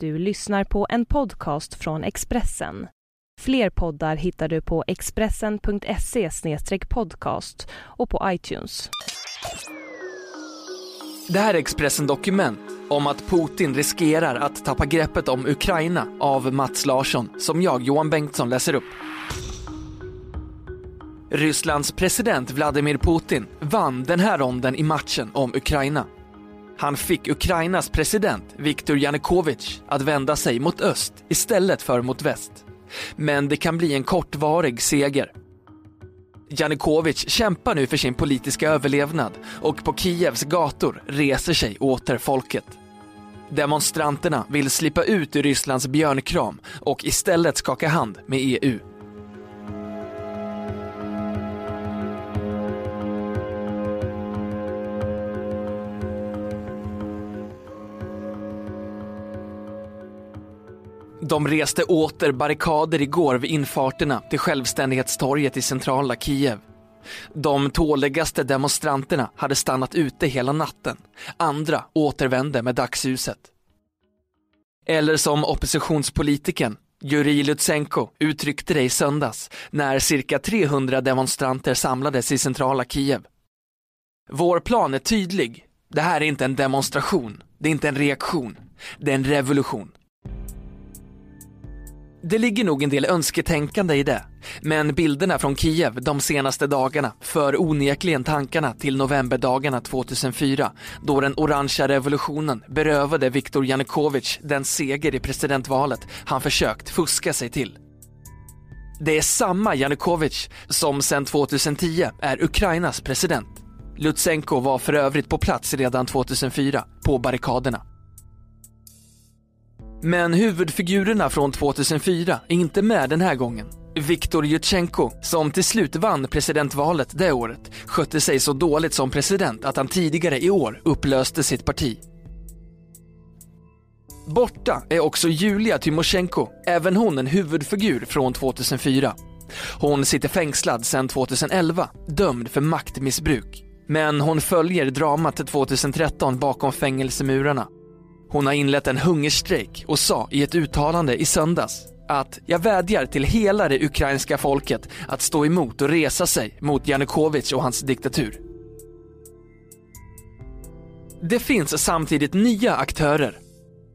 Du lyssnar på en podcast från Expressen. Fler poddar hittar du på expressen.se podcast och på iTunes. Det här är Expressen Dokument om att Putin riskerar att tappa greppet om Ukraina av Mats Larsson som jag, Johan Bengtsson, läser upp. Rysslands president Vladimir Putin vann den här ronden i matchen om Ukraina. Han fick Ukrainas president Viktor Yanukovych att vända sig mot öst istället för mot väst. Men det kan bli en kortvarig seger. Janukovyč kämpar nu för sin politiska överlevnad och på Kievs gator reser sig åter folket. Demonstranterna vill slippa ut ur Rysslands björnkram och istället skaka hand med EU. De reste åter barrikader igår vid infarterna till Självständighetstorget i centrala Kiev. De tåligaste demonstranterna hade stannat ute hela natten. Andra återvände med dagsljuset. Eller som oppositionspolitiken Jurij Lutsenko uttryckte det i söndags när cirka 300 demonstranter samlades i centrala Kiev. Vår plan är tydlig. Det här är inte en demonstration. Det är inte en reaktion. Det är en revolution. Det ligger nog en del önsketänkande i det, men bilderna från Kiev de senaste dagarna för onekligen tankarna till novemberdagarna 2004 då den orangea revolutionen berövade Viktor Janukovyč den seger i presidentvalet han försökt fuska sig till. Det är samma Janukovyč som sedan 2010 är Ukrainas president. Lutsenko var för övrigt på plats redan 2004 på barrikaderna. Men huvudfigurerna från 2004 är inte med den här gången. Viktor Jutjenko, som till slut vann presidentvalet det året, skötte sig så dåligt som president att han tidigare i år upplöste sitt parti. Borta är också Julia Tymosjenko, även hon en huvudfigur från 2004. Hon sitter fängslad sedan 2011, dömd för maktmissbruk. Men hon följer dramat 2013 bakom fängelsemurarna hon har inlett en hungerstrejk och sa i ett uttalande i söndags att jag vädjar till hela det ukrainska folket att stå emot och resa sig mot Janukovyč och hans diktatur. Det finns samtidigt nya aktörer.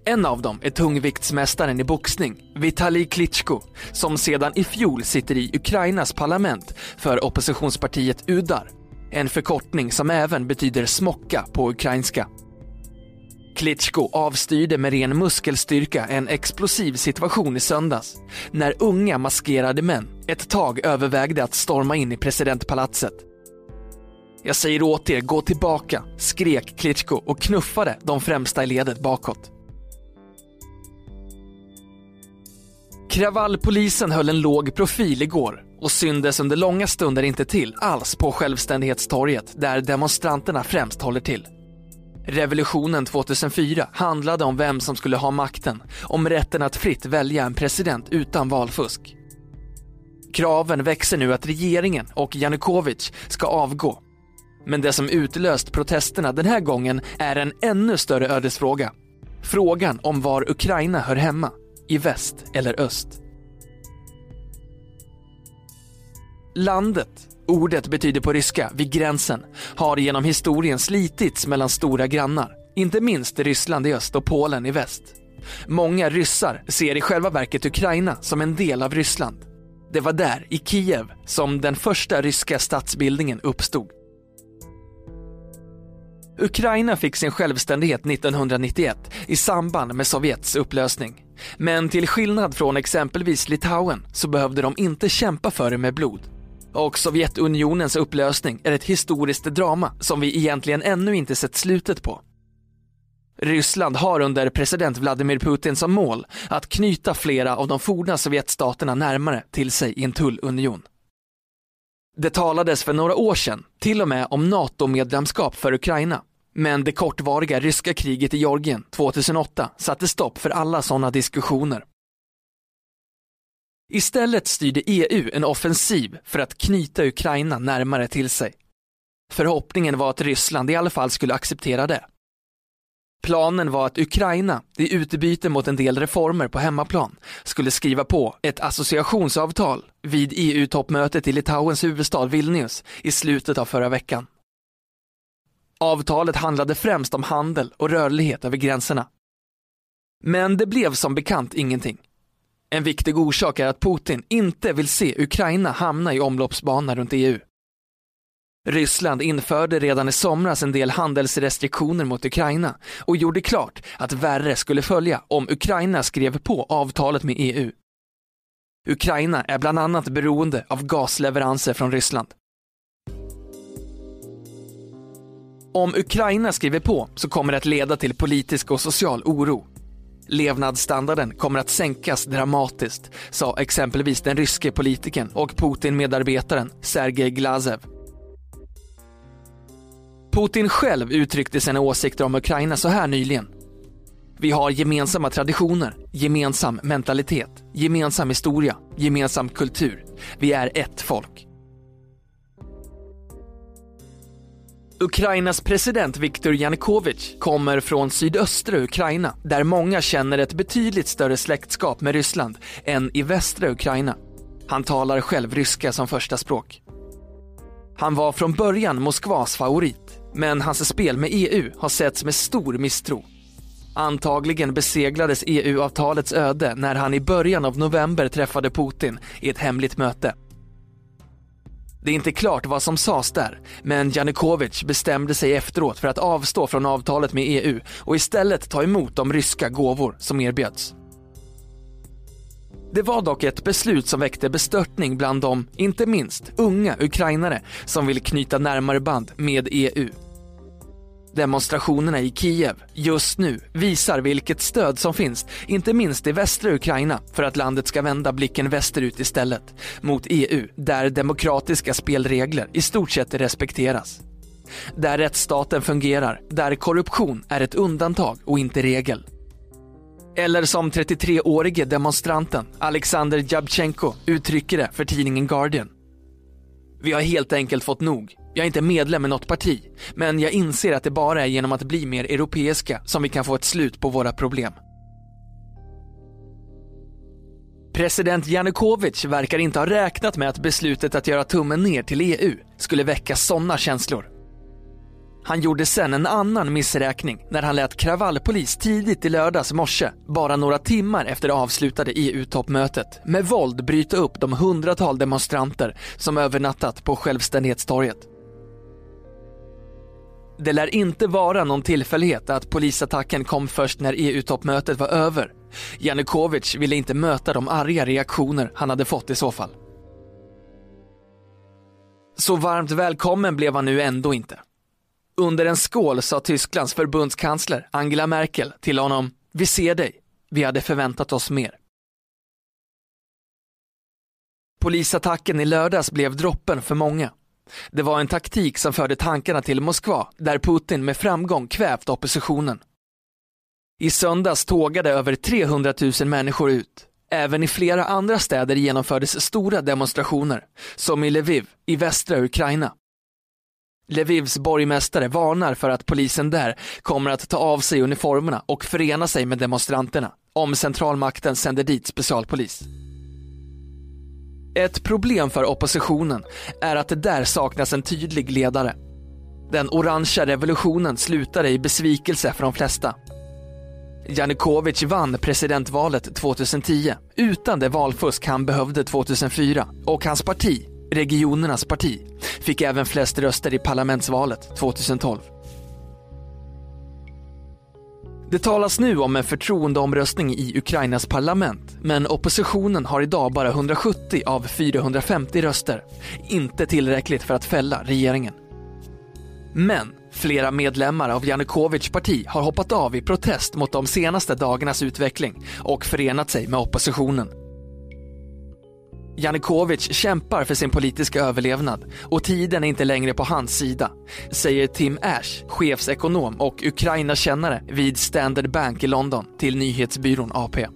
En av dem är tungviktsmästaren i boxning, Vitalij Klitschko, som sedan i fjol sitter i Ukrainas parlament för oppositionspartiet Udar. En förkortning som även betyder smocka på ukrainska. Klitschko avstyrde med ren muskelstyrka en explosiv situation i söndags när unga maskerade män ett tag övervägde att storma in i presidentpalatset. Jag säger åt er, gå tillbaka, skrek Klitschko och knuffade de främsta i ledet bakåt. Kravallpolisen höll en låg profil igår och syndes under långa stunder inte till alls på Självständighetstorget där demonstranterna främst håller till. Revolutionen 2004 handlade om vem som skulle ha makten, om rätten att fritt välja en president utan valfusk. Kraven växer nu att regeringen och Janukovic ska avgå. Men det som utlöst protesterna den här gången är en ännu större ödesfråga. Frågan om var Ukraina hör hemma, i väst eller öst. Landet Ordet betyder på ryska vid gränsen, har genom historien slitits mellan stora grannar. Inte minst Ryssland i öst och Polen i väst. Många ryssar ser i själva verket Ukraina som en del av Ryssland. Det var där, i Kiev, som den första ryska statsbildningen uppstod. Ukraina fick sin självständighet 1991 i samband med Sovjets upplösning. Men till skillnad från exempelvis Litauen så behövde de inte kämpa för det med blod. Och Sovjetunionens upplösning är ett historiskt drama som vi egentligen ännu inte sett slutet på. Ryssland har under president Vladimir Putin som mål att knyta flera av de forna Sovjetstaterna närmare till sig i en tullunion. Det talades för några år sedan till och med om NATO-medlemskap för Ukraina. Men det kortvariga ryska kriget i Georgien 2008 satte stopp för alla sådana diskussioner. Istället styrde EU en offensiv för att knyta Ukraina närmare till sig. Förhoppningen var att Ryssland i alla fall skulle acceptera det. Planen var att Ukraina, i utbyte mot en del reformer på hemmaplan, skulle skriva på ett associationsavtal vid EU-toppmötet i Litauens huvudstad Vilnius i slutet av förra veckan. Avtalet handlade främst om handel och rörlighet över gränserna. Men det blev som bekant ingenting. En viktig orsak är att Putin inte vill se Ukraina hamna i omloppsbana runt EU. Ryssland införde redan i somras en del handelsrestriktioner mot Ukraina och gjorde klart att värre skulle följa om Ukraina skrev på avtalet med EU. Ukraina är bland annat beroende av gasleveranser från Ryssland. Om Ukraina skriver på så kommer det att leda till politisk och social oro. Levnadsstandarden kommer att sänkas dramatiskt, sa exempelvis den ryske politikern och Putin-medarbetaren Sergej Glazev. Putin själv uttryckte sina åsikter om Ukraina så här nyligen. Vi har gemensamma traditioner, gemensam mentalitet, gemensam historia, gemensam kultur. Vi är ett folk. Ukrainas president Viktor Yanukovych kommer från sydöstra Ukraina där många känner ett betydligt större släktskap med Ryssland än i västra Ukraina. Han talar själv ryska som första språk. Han var från början Moskvas favorit, men hans spel med EU har setts med stor misstro. Antagligen beseglades EU-avtalets öde när han i början av november träffade Putin i ett hemligt möte. Det är inte klart vad som sades där, men Janukovic bestämde sig efteråt för att avstå från avtalet med EU och istället ta emot de ryska gåvor som erbjöds. Det var dock ett beslut som väckte bestörtning bland de, inte minst, unga ukrainare som vill knyta närmare band med EU. Demonstrationerna i Kiev just nu visar vilket stöd som finns, inte minst i västra Ukraina, för att landet ska vända blicken västerut istället, mot EU, där demokratiska spelregler i stort sett respekteras. Där rättsstaten fungerar, där korruption är ett undantag och inte regel. Eller som 33-årige demonstranten Alexander Jabchenko uttrycker det för tidningen Guardian. Vi har helt enkelt fått nog. Jag är inte medlem i något parti, men jag inser att det bara är genom att bli mer europeiska som vi kan få ett slut på våra problem. President Janukovic verkar inte ha räknat med att beslutet att göra tummen ner till EU skulle väcka sådana känslor. Han gjorde sen en annan missräkning när han lät kravallpolis tidigt i lördags morse, bara några timmar efter det avslutade EU-toppmötet, med våld bryta upp de hundratal demonstranter som övernattat på Självständighetstorget. Det lär inte vara någon tillfällighet att polisattacken kom först när EU-toppmötet var över. Janukovic ville inte möta de arga reaktioner han hade fått i så fall. Så varmt välkommen blev han nu ändå inte. Under en skål sa Tysklands förbundskansler Angela Merkel till honom, vi ser dig, vi hade förväntat oss mer. Polisattacken i lördags blev droppen för många. Det var en taktik som förde tankarna till Moskva, där Putin med framgång kvävt oppositionen. I söndags tågade över 300 000 människor ut. Även i flera andra städer genomfördes stora demonstrationer, som i Lviv i västra Ukraina. Lvivs borgmästare varnar för att polisen där kommer att ta av sig uniformerna och förena sig med demonstranterna om centralmakten sänder dit specialpolis. Ett problem för oppositionen är att det där saknas en tydlig ledare. Den orangea revolutionen slutade i besvikelse för de flesta. Janukovic vann presidentvalet 2010 utan det valfusk han behövde 2004 och hans parti, Regionernas parti, fick även flest röster i parlamentsvalet 2012. Det talas nu om en förtroendeomröstning i Ukrainas parlament, men oppositionen har idag bara 170 av 450 röster. Inte tillräckligt för att fälla regeringen. Men flera medlemmar av Janukovics parti har hoppat av i protest mot de senaste dagarnas utveckling och förenat sig med oppositionen. Janukovic kämpar för sin politiska överlevnad och tiden är inte längre på hans sida, säger Tim Ash, chefsekonom och Ukraina-kännare vid Standard Bank i London till nyhetsbyrån AP.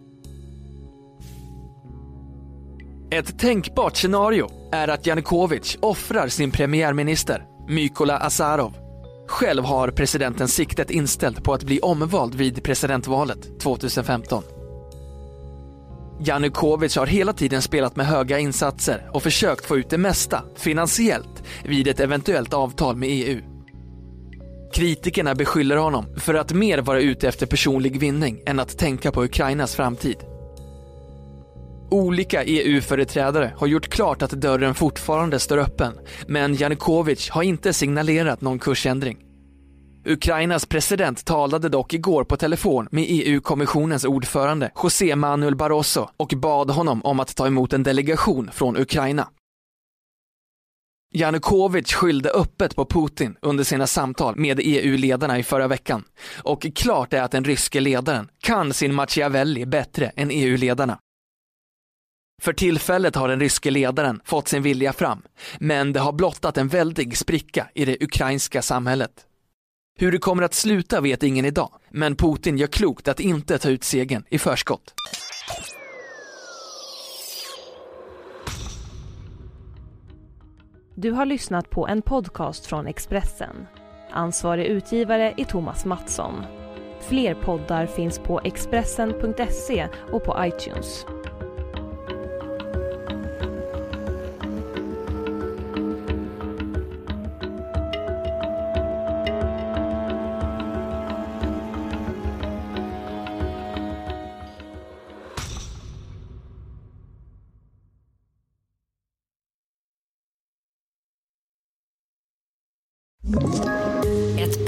Ett tänkbart scenario är att Janukovic offrar sin premiärminister, Mykola Azarov. Själv har presidenten siktet inställt på att bli omvald vid presidentvalet 2015. Janukovic har hela tiden spelat med höga insatser och försökt få ut det mesta, finansiellt, vid ett eventuellt avtal med EU. Kritikerna beskyller honom för att mer vara ute efter personlig vinning än att tänka på Ukrainas framtid. Olika EU-företrädare har gjort klart att dörren fortfarande står öppen, men Janukovic har inte signalerat någon kursändring. Ukrainas president talade dock igår på telefon med EU-kommissionens ordförande José Manuel Barroso och bad honom om att ta emot en delegation från Ukraina. Janukovic skyllde öppet på Putin under sina samtal med EU-ledarna i förra veckan. Och klart är att den ryske ledaren kan sin Machiavelli bättre än EU-ledarna. För tillfället har den ryske ledaren fått sin vilja fram, men det har blottat en väldig spricka i det ukrainska samhället. Hur det kommer att sluta vet ingen idag, men Putin gör klokt att inte ta ut segern i förskott. Du har lyssnat på en podcast från Expressen. Ansvarig utgivare är Thomas Mattsson. Fler poddar finns på Expressen.se och på iTunes.